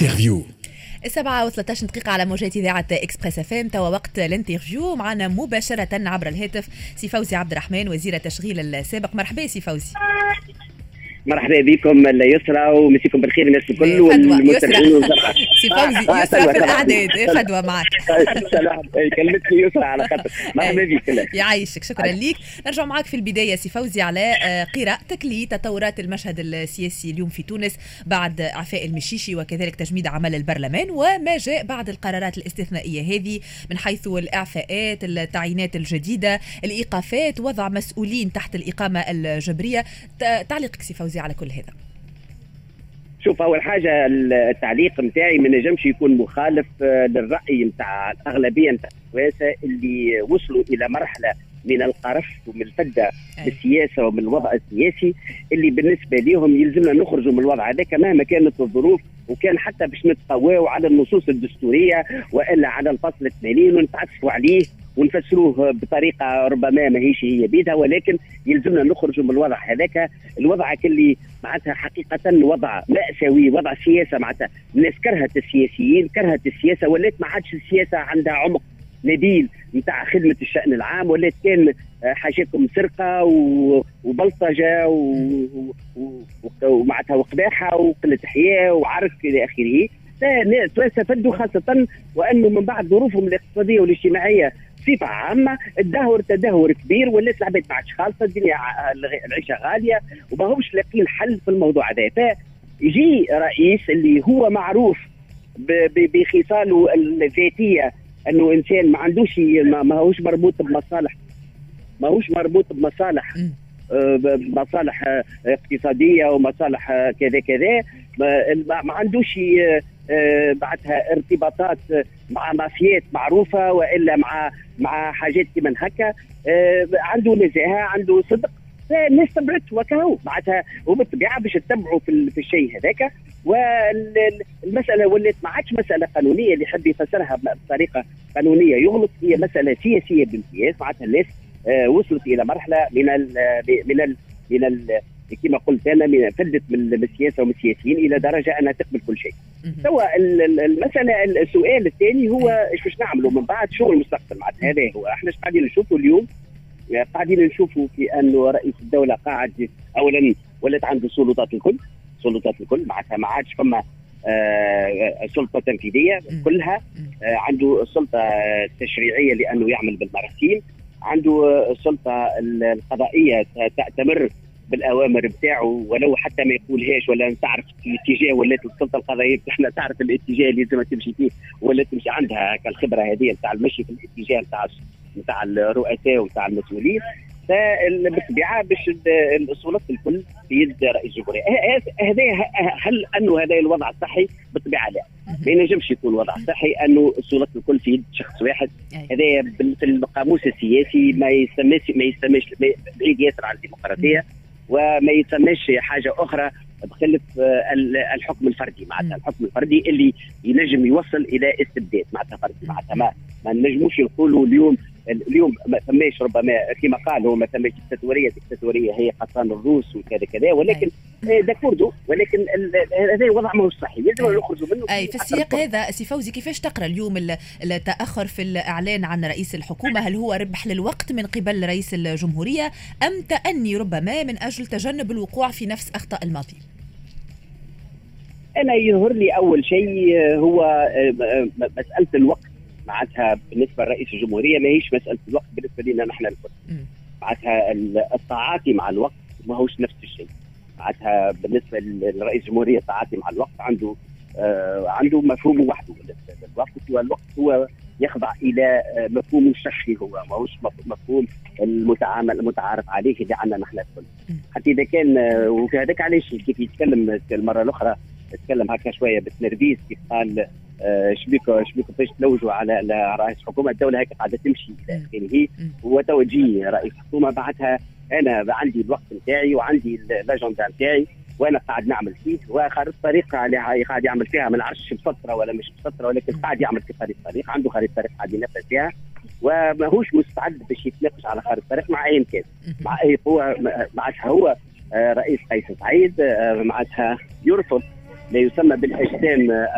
L'interview السبعة و13 دقيقة على موجات إذاعة Express FM. توا وقت L'interview. معنا مباشرة عبر الهاتف سي فوزي عبد الرحمن وزير التشغيل السابق. مرحبا سي فوزي. مرحبا بكم يسرى ومسيكم بالخير الناس الكل والمستمعين سي فوزي يسرى في الأعداد. فدوى معك. كلمتني يسرى على خاطر مرحبا بك. يعيشك شكرا لك نرجع معك في البداية سي فوزي على قراءتك لتطورات المشهد السياسي اليوم في تونس بعد اعفاء المشيشي وكذلك تجميد عمل البرلمان وما جاء بعد القرارات الاستثنائية هذه من حيث الإعفاءات التعيينات الجديدة الإيقافات وضع مسؤولين تحت الإقامة الجبرية. تعليقك سي فوزي. على كل هذا. شوف أول حاجة التعليق نتاعي ما نجمش يكون مخالف للرأي نتاع الأغلبية نتاع اللي وصلوا إلى مرحلة من القرف ومن الفده بالسياسة ومن الوضع السياسي اللي بالنسبة لهم يلزمنا نخرجوا من الوضع هذاك مهما كانت الظروف وكان حتى باش نتقواو على النصوص الدستورية وإلا على الفصل 80 ونتعسفوا عليه. ونفسروه بطريقة ربما ماهيش هي بيدها ولكن يلزمنا نخرجوا من الوضع هذاك. الوضع اللي معناتها حقيقة وضع مأساوي وضع سياسة معناتها. الناس كرهت السياسيين كرهت السياسة ولات ما عادش السياسة عندها عمق نبيل نتاع خدمة الشأن العام ولات كان حاجاتكم سرقة وبلطجة ومعناتها وقباحة وقلة حياة وعرك إلى آخره. فدوا خاصة وأنه من بعد ظروفهم الاقتصادية والاجتماعية بصفة عامة الدهور تدهور كبير ولات العباد ما عادش خالصه الدنيا العيشة غالية وما همش لاقيين حل في الموضوع هذا. فيجي رئيس اللي هو معروف بخصاله الذاتية إنه إنسان ما عندوش ما هوش مربوط بمصالح ما هوش مربوط بمصالح مصالح اقتصادية ومصالح كذا كذا. ما عندوش بعدها ارتباطات مع مافيات معروفة وإلا مع مع حاجات كما هكا عنده نزاهة عنده صدق. فالناس تبعت وكهو. معناتها وبالطبيعه باش تتبعوا في, الشيء هذاك. والمسألة ولات ما عادش مسألة قانونية اللي يحب يفسرها بطريقة قانونية. يغلط هي مسألة سياسية بامتياز معناتها الناس وصلت إلى مرحلة من ال من ال من ال كما قلت أنا من فلت من السياسة ومن السياسيين إلى درجة أنها تقبل كل شيء. سواء المسألة السؤال الثاني هو إيش باش نعملوا؟ من بعد شغل المستقبل معناتها هذا هو. إحنا قاعدين نشوفوا اليوم؟ قاعدين نشوفوا في انه رئيس الدولة قاعد اولا ولات عنده سلطات الكل. سلطات الكل معناتها ما عادش فما آه سلطة تنفيذية. كلها آه عنده سلطة تشريعية لأنه يعمل بالمراسيم. عنده السلطه القضائية تأتمر بالأوامر بتاعه ولو حتى ما يقولهاش ولا تعرف الاتجاه ولا السلطة القضائية بتاعنا تعرف الاتجاه اللي لازم تمشي فيه ولا تمشي عندها الخبرة هذه نتاع المشي في الاتجاه نتاع نتاع الرؤساء ونتاع المسؤولين. فبالطبيعة باش السلطات الكل في يد رئيس الجمهورية. هذا هل أنه هذا الوضع الصحي بالطبيعة لا. ما ينجمش يكون وضع صحي أنه السلطات الكل في يد شخص واحد. هذا في القاموس السياسي ما يسمىش ما يسمىش بعيد ياسر عن الديمقراطية. وما يسمىش حاجة أخرى بخلاف الحكم الفردي. معناتها الحكم الفردي اللي ينجم يوصل إلى استبداد. معناتها فردي معناتها ما, ما نجموش نقولوا اليوم اليوم ما ثماش ربما كما قال هو ما ثماش ديكتاتورية ديكتاتورية هي قصان الروس وكذا كذا ولكن d'accord ولكن هذا وضع ماهوش صحي يجب نخرجوا منه أي في السياق هذا سي فوزي كيفاش تقرأ اليوم التأخر في الإعلان عن رئيس الحكومة؟ هل هو ربح للوقت من قبل رئيس الجمهورية أم تأني ربما من أجل تجنب الوقوع في نفس أخطاء الماضي؟ أنا يظهر لي أول شيء هو مسألة الوقت. معناتها بالنسبة لرئيس الجمهورية ماهيش مسألة الوقت بالنسبة لنا نحن الكل معناتها التعاطي مع الوقت ما هوش نفس الشيء. معناتها بالنسبة لرئيس الجمهورية التعاطي مع الوقت عنده آه عنده مفهوم وحده. الوقت هو الوقت هو يخضع إلى مفهوم الشخصي هو ماهوش مفهوم المتعامل المتعارف عليه اللي عندنا نحن الكل حتى إذا كان وهذاك علاش كيف يتكلم المرة الأخرى تكلم هكا شوية بالتنرفيز كيف قال شبيك شبيك باش تلوجوا على رئيس حكومه الدولة هيك قاعدة تمشي إلى آخره. وتوجيه رئيس حكومه بعدها أنا عندي الوقت نتاعي وعندي الاجندا نتاعي وأنا قاعد نعمل فيه وخارطه طريقة اللي قاعد يعمل فيها ما نعرفش مسطره ولا مش مسطره ولكن قاعد يعمل في خريطه طريق عنده خريطه طريق قاعد ينفذ فيها وماهوش مستعد باش يتناقش على خارطه طريق مع أي كان مع أي قوه معناتها هو رئيس قيس سعيد معناتها يرفض. لا يسمى بالاجسام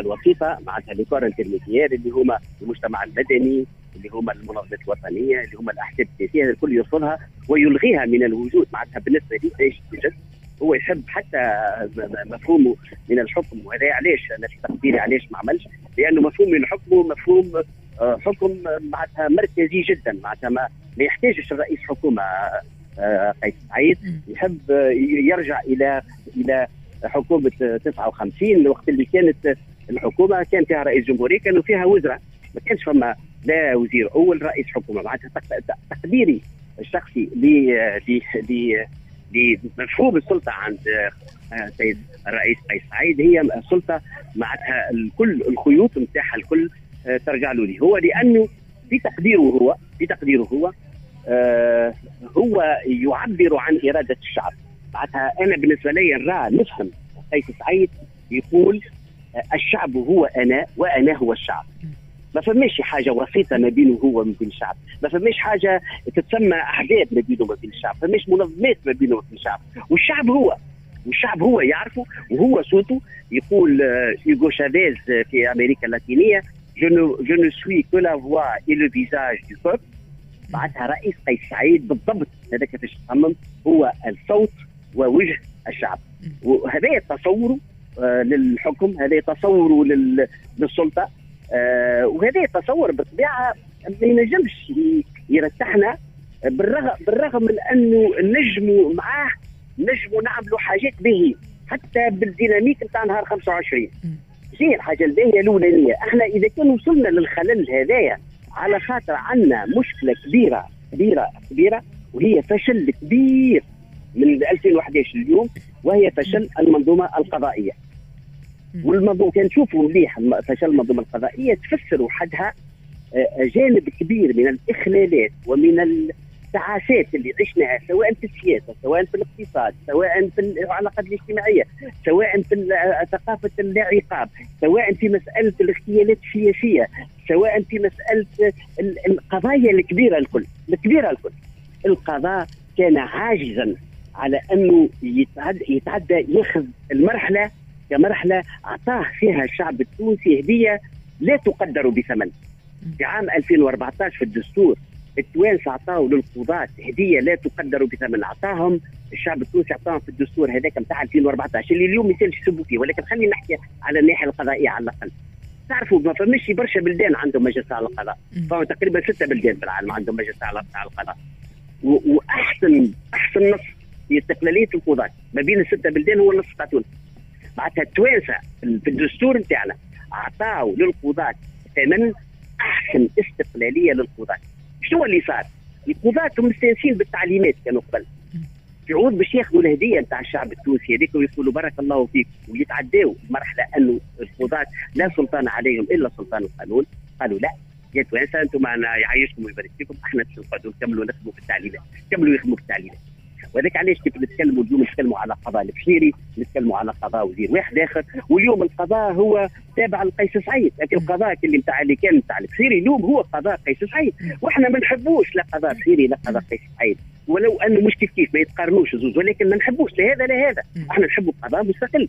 الوسيطه معناتها لي كور اللي هما المجتمع المدني اللي هما المنظمات الوطنية اللي هما الأحزاب السياسية الكل يرفضها ويلغيها من الوجود. معناتها بالنسبة لي إيش توجد هو يحب حتى مفهومه من الحكم. وهذا علاش؟ أنا في تقديري علاش ما عملش؟ لأنه مفهوم من الحكم مفهوم آه، حكم معناتها مركزي جدا. معناتها ما, ما يحتاجش الرئيس حكومة. قيس سعيد يحب يرجع إلى إلى حكومة 59 الوقت اللي كانت الحكومة كان فيها رئيس جمهورية كانوا فيها وزراء. ما كانش فما لا وزير أول رئيس حكومة. معناتها تقديري الشخصي لمفهوم السلطة عند السيد آه، الرئيس قيس سعيد. هي سلطة معناتها الكل الخيوط نتاعها الكل آه، ترجع له لي. هو لأنه في تقديره هو في تقديره هو هو يعبر عن إرادة الشعب. معناتها أنا بالنسبة لي نرى نفهم قيس سعيد يقول آه الشعب هو أنا وأنا هو الشعب. ما فماش حاجة وسيطة ما بينه هو وما بين الشعب. ما فماش حاجة تتسمى أحزاب ما بينه وما بين الشعب. ما فماش منظمات ما بينه وما بين الشعب. والشعب هو والشعب هو يعرفه وهو صوته. يقول هيغو شافيز في أمريكا اللاتينية je ne, je ne suis que la voix et le visage du peuple. معناتها رئيس قيس سعيد بالضبط. هذاك كيفاش تصمم هو الصوت ووجه الشعب. وهذا تصوره آه للحكم هذا تصوره للسلطة آه وهذا تصور بالطبيعة ما ينجمش يرتحنا بالرغم بالرغم من أنه نجموا معاه نجموا نعملوا حاجات به حتى بالديناميك نتاع نهار 25 هي الحاجة الباهية الأولانية. إحنا إذا كان وصلنا للخلل هذايا على خاطر عندنا مشكلة كبيرة كبيرة كبيرة وهي فشل كبير من 2011 اليوم وهي فشل المنظومة القضائية. والمنظومة كان نشوفوا مليح فشل المنظومة القضائية تفسر وحدها آه، جانب كبير من الإخلالات ومن التعاسات اللي عشناها سواء في السياسة سواء في الاقتصاد سواء في العلاقات الاجتماعية سواء في ثقافة اللا عقاب سواء في مسألة الاغتيالات السياسية سواء في مسألة القضايا الكبيرة الكل الكبيرة الكل. القضاء كان عاجزا على أنه يتعدى, يتعدى يأخذ المرحلة كمرحلة أعطاه فيها الشعب التونسي هدية لا تقدر بثمن. في عام 2014 في الدستور التوانسه اعطاوا للقضاة هدية لا تقدر بثمن. أعطاهم الشعب التونسي أعطاهم في الدستور هذاك نتاع 2014 اللي اليوم ما يسبوا فيه ولكن خلينا نحكي على الناحية القضائية على الأقل. تعرفوا ما فماش برشا بلدان عندهم مجلس على القضاء. فهم تقريبا ستة بلدان في العالم عندهم مجلس على القضاء. واحسن أحسن نص في استقلالية القضاة. ما بين الستة بلدان هو النص بتاع تونس. معناتها التوانسة في الدستور نتاعنا اعطاوا للقضاة ثمن أحسن استقلالية للقضاة. شنو اللي صار؟ القضاة مستانسين بالتعليمات كانوا قبل. يعود باش ياخذوا الهدية نتاع الشعب التونسي هذيك ويقولوا بارك الله فيك ويتعداوا مرحلة أنه القضاة لا سلطان عليهم إلا سلطان القانون. قالوا لا. يا توانسه أنتم معنا يعيشكم ويبارك فيكم أحنا باش نقعدوا نكملوا نخدموا في التعليمات. كملوا يخدموا في التعليمات. وهذاك علاش كيف نتكلموا اليوم نتكلموا على قضاء البشيري نتكلموا على قضاء وزير واحد آخر واليوم القضاء هو تابع لقيس سعيد. لكن القضاء اللي نتاع اللي كان نتاع البشيري اليوم هو قضاء قيس سعيد. وإحنا ما نحبوش لا قضاء بشيري لا قضاء قيس سعيد. ولو انه مش كيف كيف ما يتقارنوش زوز ولكن ما نحبوش لا هذا لا هذا. إحنا نحبوا قضاء مستقل.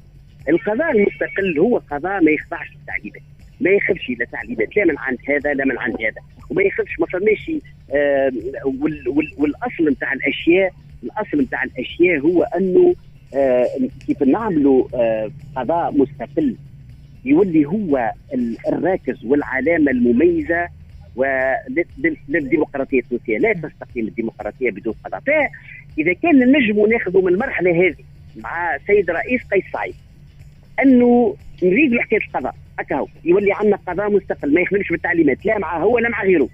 القضاء المستقل هو قضاء ما يخضعش للتعليمات. ما يخافش لا تعليمات لا من عند هذا لا من عند هذا. وما يخافش ما فماش آه والأصل نتاع الأشياء الأصل نتاع الأشياء هو أنه آه كيف نعملوا آه قضاء مستقل يولي هو الراكز والعلامة المميزة للديمقراطية التونسية. لا تستقيم الديمقراطية بدون قضاء. فإذا كان نجم ناخذوا من المرحلة هذه مع سيد رئيس قيس سعيد انه نريد حكايه القضاء هكا هو يولي عندنا قضاء مستقل ما يخدمش بالتعليمات لا مع هو لا مع غيره.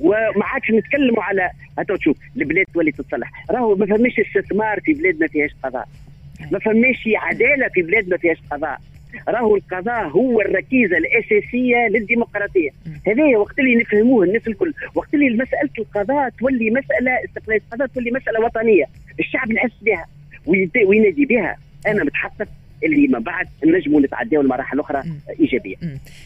وما عادش نتكلموا على هاتو تشوف البلاد تولي تتصلح راهو ما فماش استثمار في بلاد ما فيهاش قضاء. ما فماش عدالة في بلاد ما فيهاش قضاء. راهو القضاء هو الركيزة الأساسية للديمقراطية. هذا وقت اللي نفهموه الناس الكل. وقت اللي مسألة القضاء تولي مسألة استقلاليه القضاء تولي مسألة وطنية. الشعب يحس بها وينادي بها. أنا متحقق اللي من بعد نجموا نتعداو لمراحل أخرى إيجابية.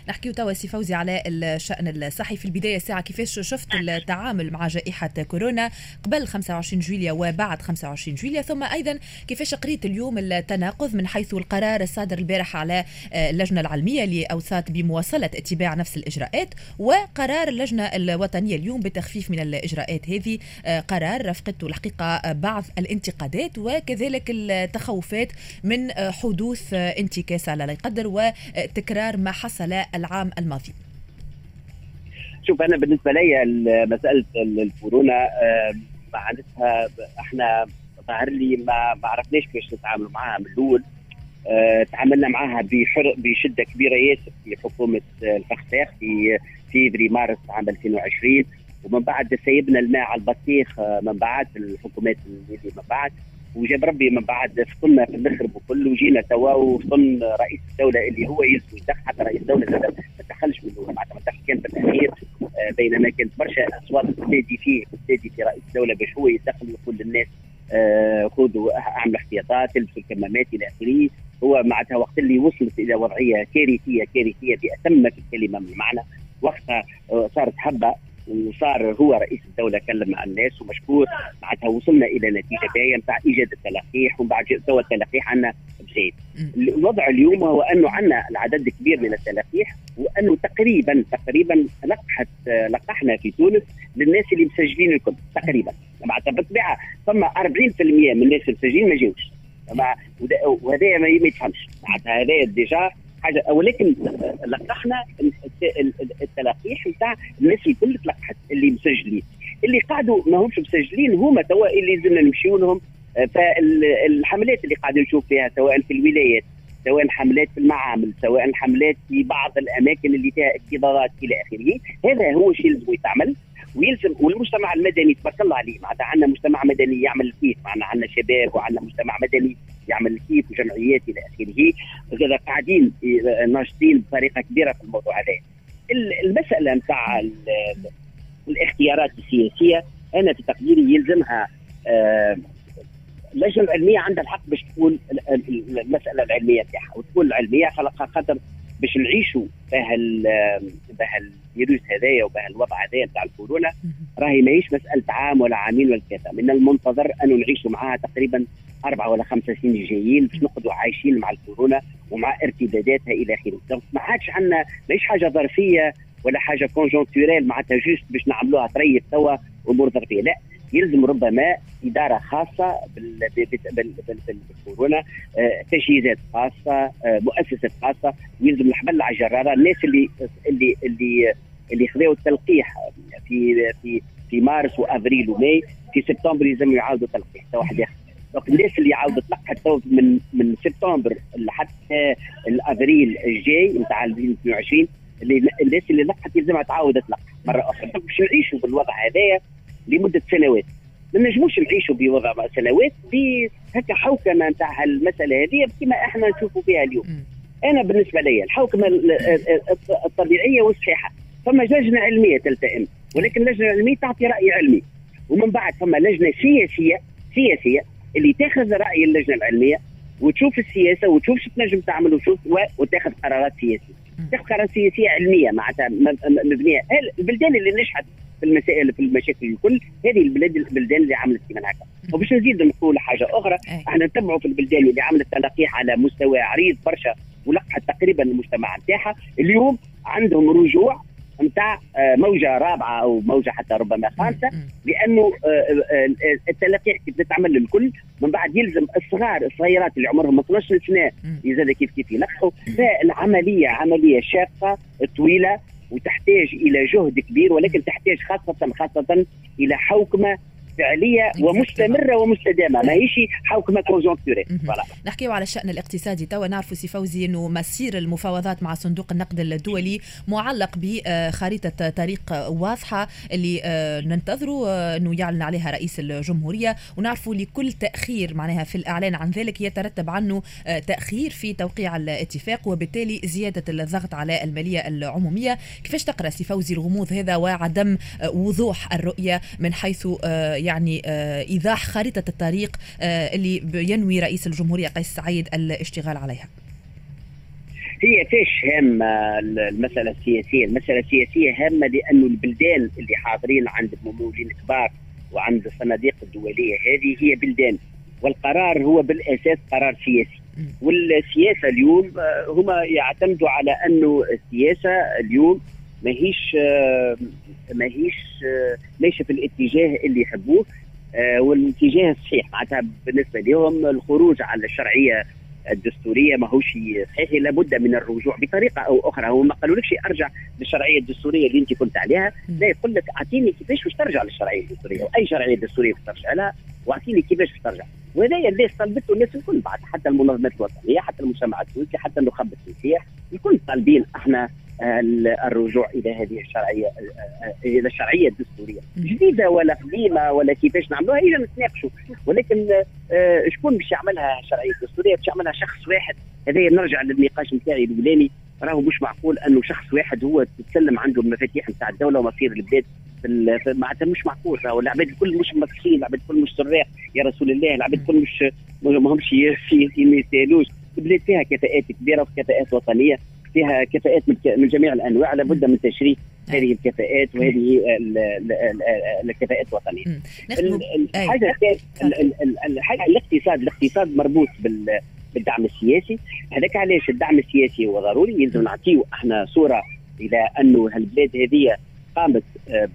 نحكيو توا سي فوزي على الشأن الصحي في البداية ساعة. كيفاش شفت التعامل مع جائحة كورونا قبل 25 جويليا وبعد 25 جويليا ثم أيضا كيفاش قريت اليوم التناقض من حيث القرار الصادر البارح على اللجنة العلمية اللي اوصت بمواصلة اتباع نفس الإجراءات وقرار اللجنة الوطنية اليوم بتخفيف من الإجراءات هذه. قرار رافقته الحقيقة بعض الانتقادات وكذلك التخوفات من حدوث انتكاسه لا يقدر وتكرار ما حصل العام الماضي. شوف أنا بالنسبة لي مسألة الكورونا معناتها إحنا ظهر لي ما ما عرفناش كيفاش نتعاملوا معها من الأول. أه تعاملنا معها بشدة كبيرة. ياسر في حكومة الفخفاخ في فيفري مارس عام 2020 ومن بعد سيبنا الماء على البطيخ من بعد الحكومات اللي من بعد. وجاب ربي من بعد فطنا في المخرب وكل وجينا توا وفطن رئيس الدولة اللي هو يدخل حتى رئيس الدولة ما دخلش منه. معناتها ما دخل كان في الاخير آه بينما كانت برشا أصوات تنادي فيه تنادي في رئيس الدولة باش هو يدخل ويقول للناس آه خذوا أعملوا احتياطات البسوا الكمامات إلى آخره. هو معناتها وقت اللي وصلت إلى وضعية كارثية كارثية باتم الكلمة من المعنى. وقتها آه صارت حبة. وصار هو رئيس الدولة كلم مع الناس ومشكور معناتها وصلنا إلى نتيجة باهية نتاع إيجاد التلقيح ومن بعد توا التلقيح عندنا بزيد. الوضع اليوم هو أنه عندنا العدد كبير من التلقيح وأنه تقريبا تقريبا لقحت لقحنا في تونس للناس اللي مسجلين الكل تقريبا. معناتها بالطبيعه ثم 40% من الناس المسجلين ما جاوش. وهذا ما يتفهمش معناتها هذا ديجا حاجة. ولكن لقحنا التلقيح نتاع الناس الكل تلقحت اللي مسجلين. اللي قعدوا ما همش مسجلين هما توا اللي زلنا نمشيو لهم. فالحملات اللي قاعدين نشوف فيها سواء في الولايات سواء حملات في المعامل سواء حملات في بعض الأماكن اللي فيها اكتظاظات إلى آخره هذا هو شيء لازم يتعمل. ويلزم والمجتمع المدني تبارك الله عليه معناتها عندنا مجتمع مدني يعمل كيف معنا عندنا شباب وعندنا مجتمع مدني يعمل كيف وجمعيات إلى اخره كذا قاعدين ناشطين بطريقة كبيرة في الموضوع هذا. المسألة نتاع الاختيارات السياسية أنا في تقديري يلزمها اللجنة العلمية عندها الحق باش تقول المسألة العلمية نتاعها. وتكون العلمية خاطر باش نعيشوا بهال بهالفيروس هذايا وبهالوضع هذايا نتاع الكورونا راهي ماهيش مسألة عام ولا عامين ولا ثلاثة من المنتظر انه نعيشوا معها تقريبا أربعة ولا خمسة سنين الجايين باش نقعدوا عايشين مع الكورونا ومع ارتداداتها إلى آخره. ما عادش عندنا ماهيش حاجة ظرفية ولا حاجة conjoncturelle معناتها juste باش نعملوها طريف توا أمور ظرفية. لا يلزم ربما إدارة خاصة بالكورونا تجهيزات خاصة مؤسسات خاصة. يلزم الحبل على الجرارة. الناس اللي اللي اللي اللي خذوا التلقيح في في في مارس وابريل وماي في سبتمبر يلزم يعاودوا تلقيح. واحد اخر الناس اللي عاودوا تلقحت من من سبتمبر لحتى الأبريل الجاي نتاع 2022 اللي الناس اللي لقحت يلزمها تعاود تلقح مرة أخرى. باش نعيشوا بالوضع هذايا لمدة سنوات. ما نجموش نعيشوا بوضع سنوات بهكا حوكمة نتاع المساله هذه كما إحنا نشوفوا فيها اليوم. أنا بالنسبة لي الحوكمة الطبيعية والصحيحة. ثم لجنة علمية تلتئم ولكن اللجنه العلميه تعطي رأي علمي. ومن بعد ثم لجنة سياسية سياسية اللي تاخذ رأي اللجنة العلمية وتشوف السياسة وتشوف شو تنجم تعمل وشوف وتاخذ قرارات سياسية. تاخذ قرارات سياسية علمية معناتها مبنية. البلدان اللي نجحت في المسائل في المشاكل الكل هذه البلاد البلدان اللي عملت كما هكا. وباش نزيد نقول حاجة أخرى إحنا نتبعوا في البلدان اللي عملت تلقيح على مستوى عريض برشا ولقحت تقريبا المجتمع نتاعها. اليوم عندهم رجوع نتاع موجة رابعة أو موجة حتى ربما خامسة لأنه التلقيح كيف تتعمل للكل من بعد يلزم الصغار الصغيرات اللي عمرهم 12 سنة يزاد كيف كيف يلقحوا فالعملية عملية شاقة طويلة وتحتاج إلى جهد كبير ولكن تحتاج خاصة خاصة إلى حوكمة فعلية ومستمرة ومستدامة. ماهيش حكومة conjoncturelle نحكيو على الشأن الاقتصادي. توا نعرفوا سي فوزي إنه مسير المفاوضات مع صندوق النقد الدولي معلق بخريطه طريق واضحة اللي ننتظروا إنه يعلن عليها رئيس الجمهورية. ونعرفوا لكل تأخير معناها في الإعلان عن ذلك يترتب عنه تأخير في توقيع الاتفاق وبالتالي زيادة الضغط على المالية العمومية. كيفاش تقرأ سي فوزي الغموض هذا وعدم وضوح الرؤية من حيث يعني إيضاح خارطة الطريق اللي ينوي رئيس الجمهورية قيس سعيد الاشتغال عليها. هي فيش هامة المسألة السياسية؟ المسألة السياسية هامة لأنه البلدان اللي حاضرين عند الممولين الكبار وعند الصناديق الدولية هذه هي بلدان والقرار هو بالأساس قرار سياسي. والسياسة اليوم آه، هما يعتمدوا على أنه السياسة اليوم ماهيش آه، ماهيش آه، ماشية في الاتجاه اللي يحبوه والاتجاه الصحيح. معناتها بالنسبة لهم الخروج على الشرعية الدستورية ماهوش صحيح لابد من الرجوع بطريقة أو أخرى. هو ما قالولكش أرجع للشرعية الدستورية اللي أنت كنت عليها لا يقول لك أعطيني كيفاش باش ترجع للشرعية الدستورية وأي شرعية دستورية باش ترجع لها وأعطيني كيفاش باش ترجع. وهذا اللي طلبته الناس الكل بعد حتى المنظمات الوطنية حتى المجتمع التونسي حتى النخب التونسيه الكل طالبين إحنا الرجوع إلى هذه الشرعية إلى الشرعية الدستورية. جديدة ولا قديمة ولا كيفاش نعملوها هي نتناقشوا. ولكن آه، شكون باش يعملها الشرعية الدستورية؟ باش يعملها شخص واحد. هذا نرجع للنقاش نتاعي الأولاني. راهو مش معقول أنه شخص واحد هو تتسلم عنده المفاتيح نتاع الدولة ومصير البلاد معناتها مش معقول. راهو العباد الكل مش مسكين العباد الكل مش سراق يا رسول الله. العباد الكل مش ما همش ما يستاهلوش البلاد فيها كفاءات كبيرة وكفاءات وطنية. فيها كفاءات من جميع الأنواع لابد من تشريك هذه الكفاءات وهذه الكفاءات الوطنية. الحاجة الحاجة الاقتصاد الاقتصاد مربوط بالدعم السياسي. هذاك علاش الدعم السياسي هو ضروري؟ يلزم نعطيه إحنا صورة إلى أنه هالبلاد هذه قامت آه،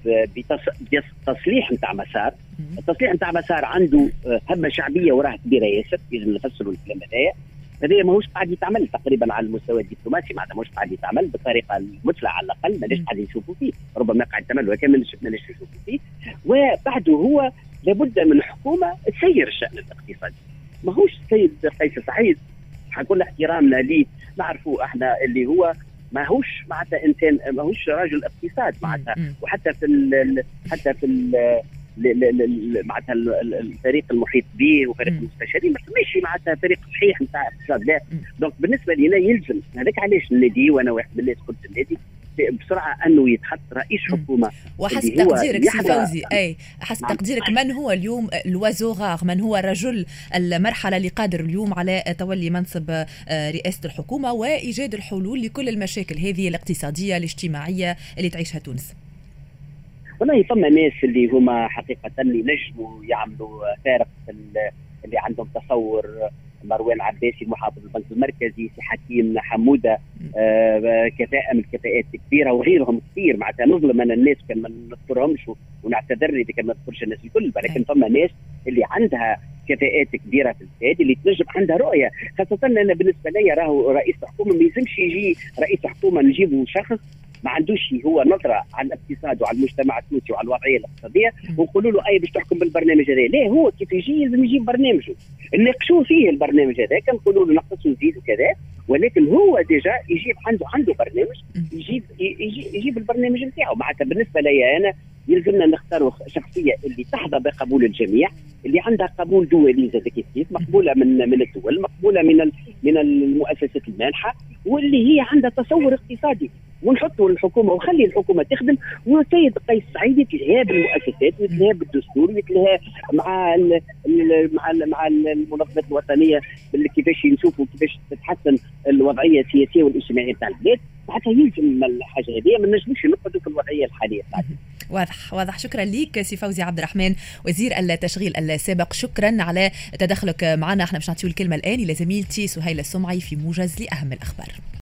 بتصليح نتاع مسار. التصليح نتاع مسار عنده آه، همة شعبية وراه كبيرة ياسر يلزم نفسروا الكلام هذايا. هذه ماهوش قاعد يتعمل تقريبا على المستوى الدبلوماسي معناتها ماهوش قاعد يتعمل بالطريقة المثلى على الأقل ماناش قاعد نشوفوا فيه ربما قاعد يتعمل ولكن ماناش نشوفوا فيه. وبعده هو لابد من حكومه تسير الشان الاقتصادي ماهوش السيد قيس سعيد كل احترامنا ليه نعرفوا إحنا اللي هو ماهوش معناتها انسان ماهوش راجل اقتصاد معناتها. وحتى في حتى في معناتها الفريق المحيط به وفريق المستشارين. ما ماشي معناتها فريق صحيح نتاع اقتصاد لا. donc بالنسبة لنا يلزم. هذاك علاش ننادي وأنا واحد من الناس كنت ننادي بسرعة أنه يتحط رئيس حكومة. وحسب تقديرك سي فوزي. أي حسب نعم. تقديرك من هو اليوم l'oiseau rare من هو رجل المرحلة اللي قادر اليوم على تولي منصب آه، رئاسة الحكومة وإيجاد الحلول لكل المشاكل هذه الاقتصادية الاجتماعية اللي تعيشها تونس؟ والله فما ناس اللي هما حقيقة اللي نجموا يعملوا فارق في اللي عندهم تصور. مروان عباسي المحافظ البنك المركزي سي حكيم حمودة. آه كفاءة من الكفاءات كبيرة وغيرهم كثير معناتها نظلم أنا الناس كان ما نذكرهمش ونعتذر إذا كان ما نذكرش الناس الكل. ولكن فما ناس اللي عندها كفاءات كبيرة في البلاد اللي تنجم عندها رؤية خاصة أنا بالنسبة لي راهو رئيس حكومه ما يلزمش يجي رئيس حكومه نجيبه شخص ما عندوش هو نظرة على الاقتصاد وعلى المجتمع التونسي وعلى الوضعية الاقتصادية ونقولوا له أي باش تحكم بالبرنامج هذا. لا هو كيف يجي لازم يجيب برنامجه. نناقشوا فيه البرنامج هذا كان نقولوا له نقصوا نزيدوا كذا ولكن هو ديجا يجيب عنده عنده برنامج يجيب يجيب, يجيب البرنامج نتاعو معناتها بالنسبة لي أنا يلزمنا نختاروا شخصية اللي تحظى بقبول الجميع اللي عندها قبول دولي زاد كيف مقبولة من من الدول مقبولة من من المؤسسات المانحه واللي هي عندها تصور اقتصادي. ونحطوا الحكومة وخلي الحكومة تخدم والسيد قيس سعيد يتلهى بالمؤسسات ويتلهى بالدستور ويتلهى مع ال مع ال مع المنظمات الوطنية كيفاش نشوفوا كيفاش تتحسن الوضعية السياسية والإجتماعية بتاع البلاد. حتى يلزم الحاجة هذه ما نجموش نقعدوا في الوضعية الحالية. بتاعتنا واضح واضح. شكرا لك سي فوزي عبد الرحمن وزير التشغيل السابق. شكرا على تدخلك معنا. إحنا باش نعطيو الكلمة الآن إلى زميلتي سهيلة السمعي في موجز لأهم الأخبار.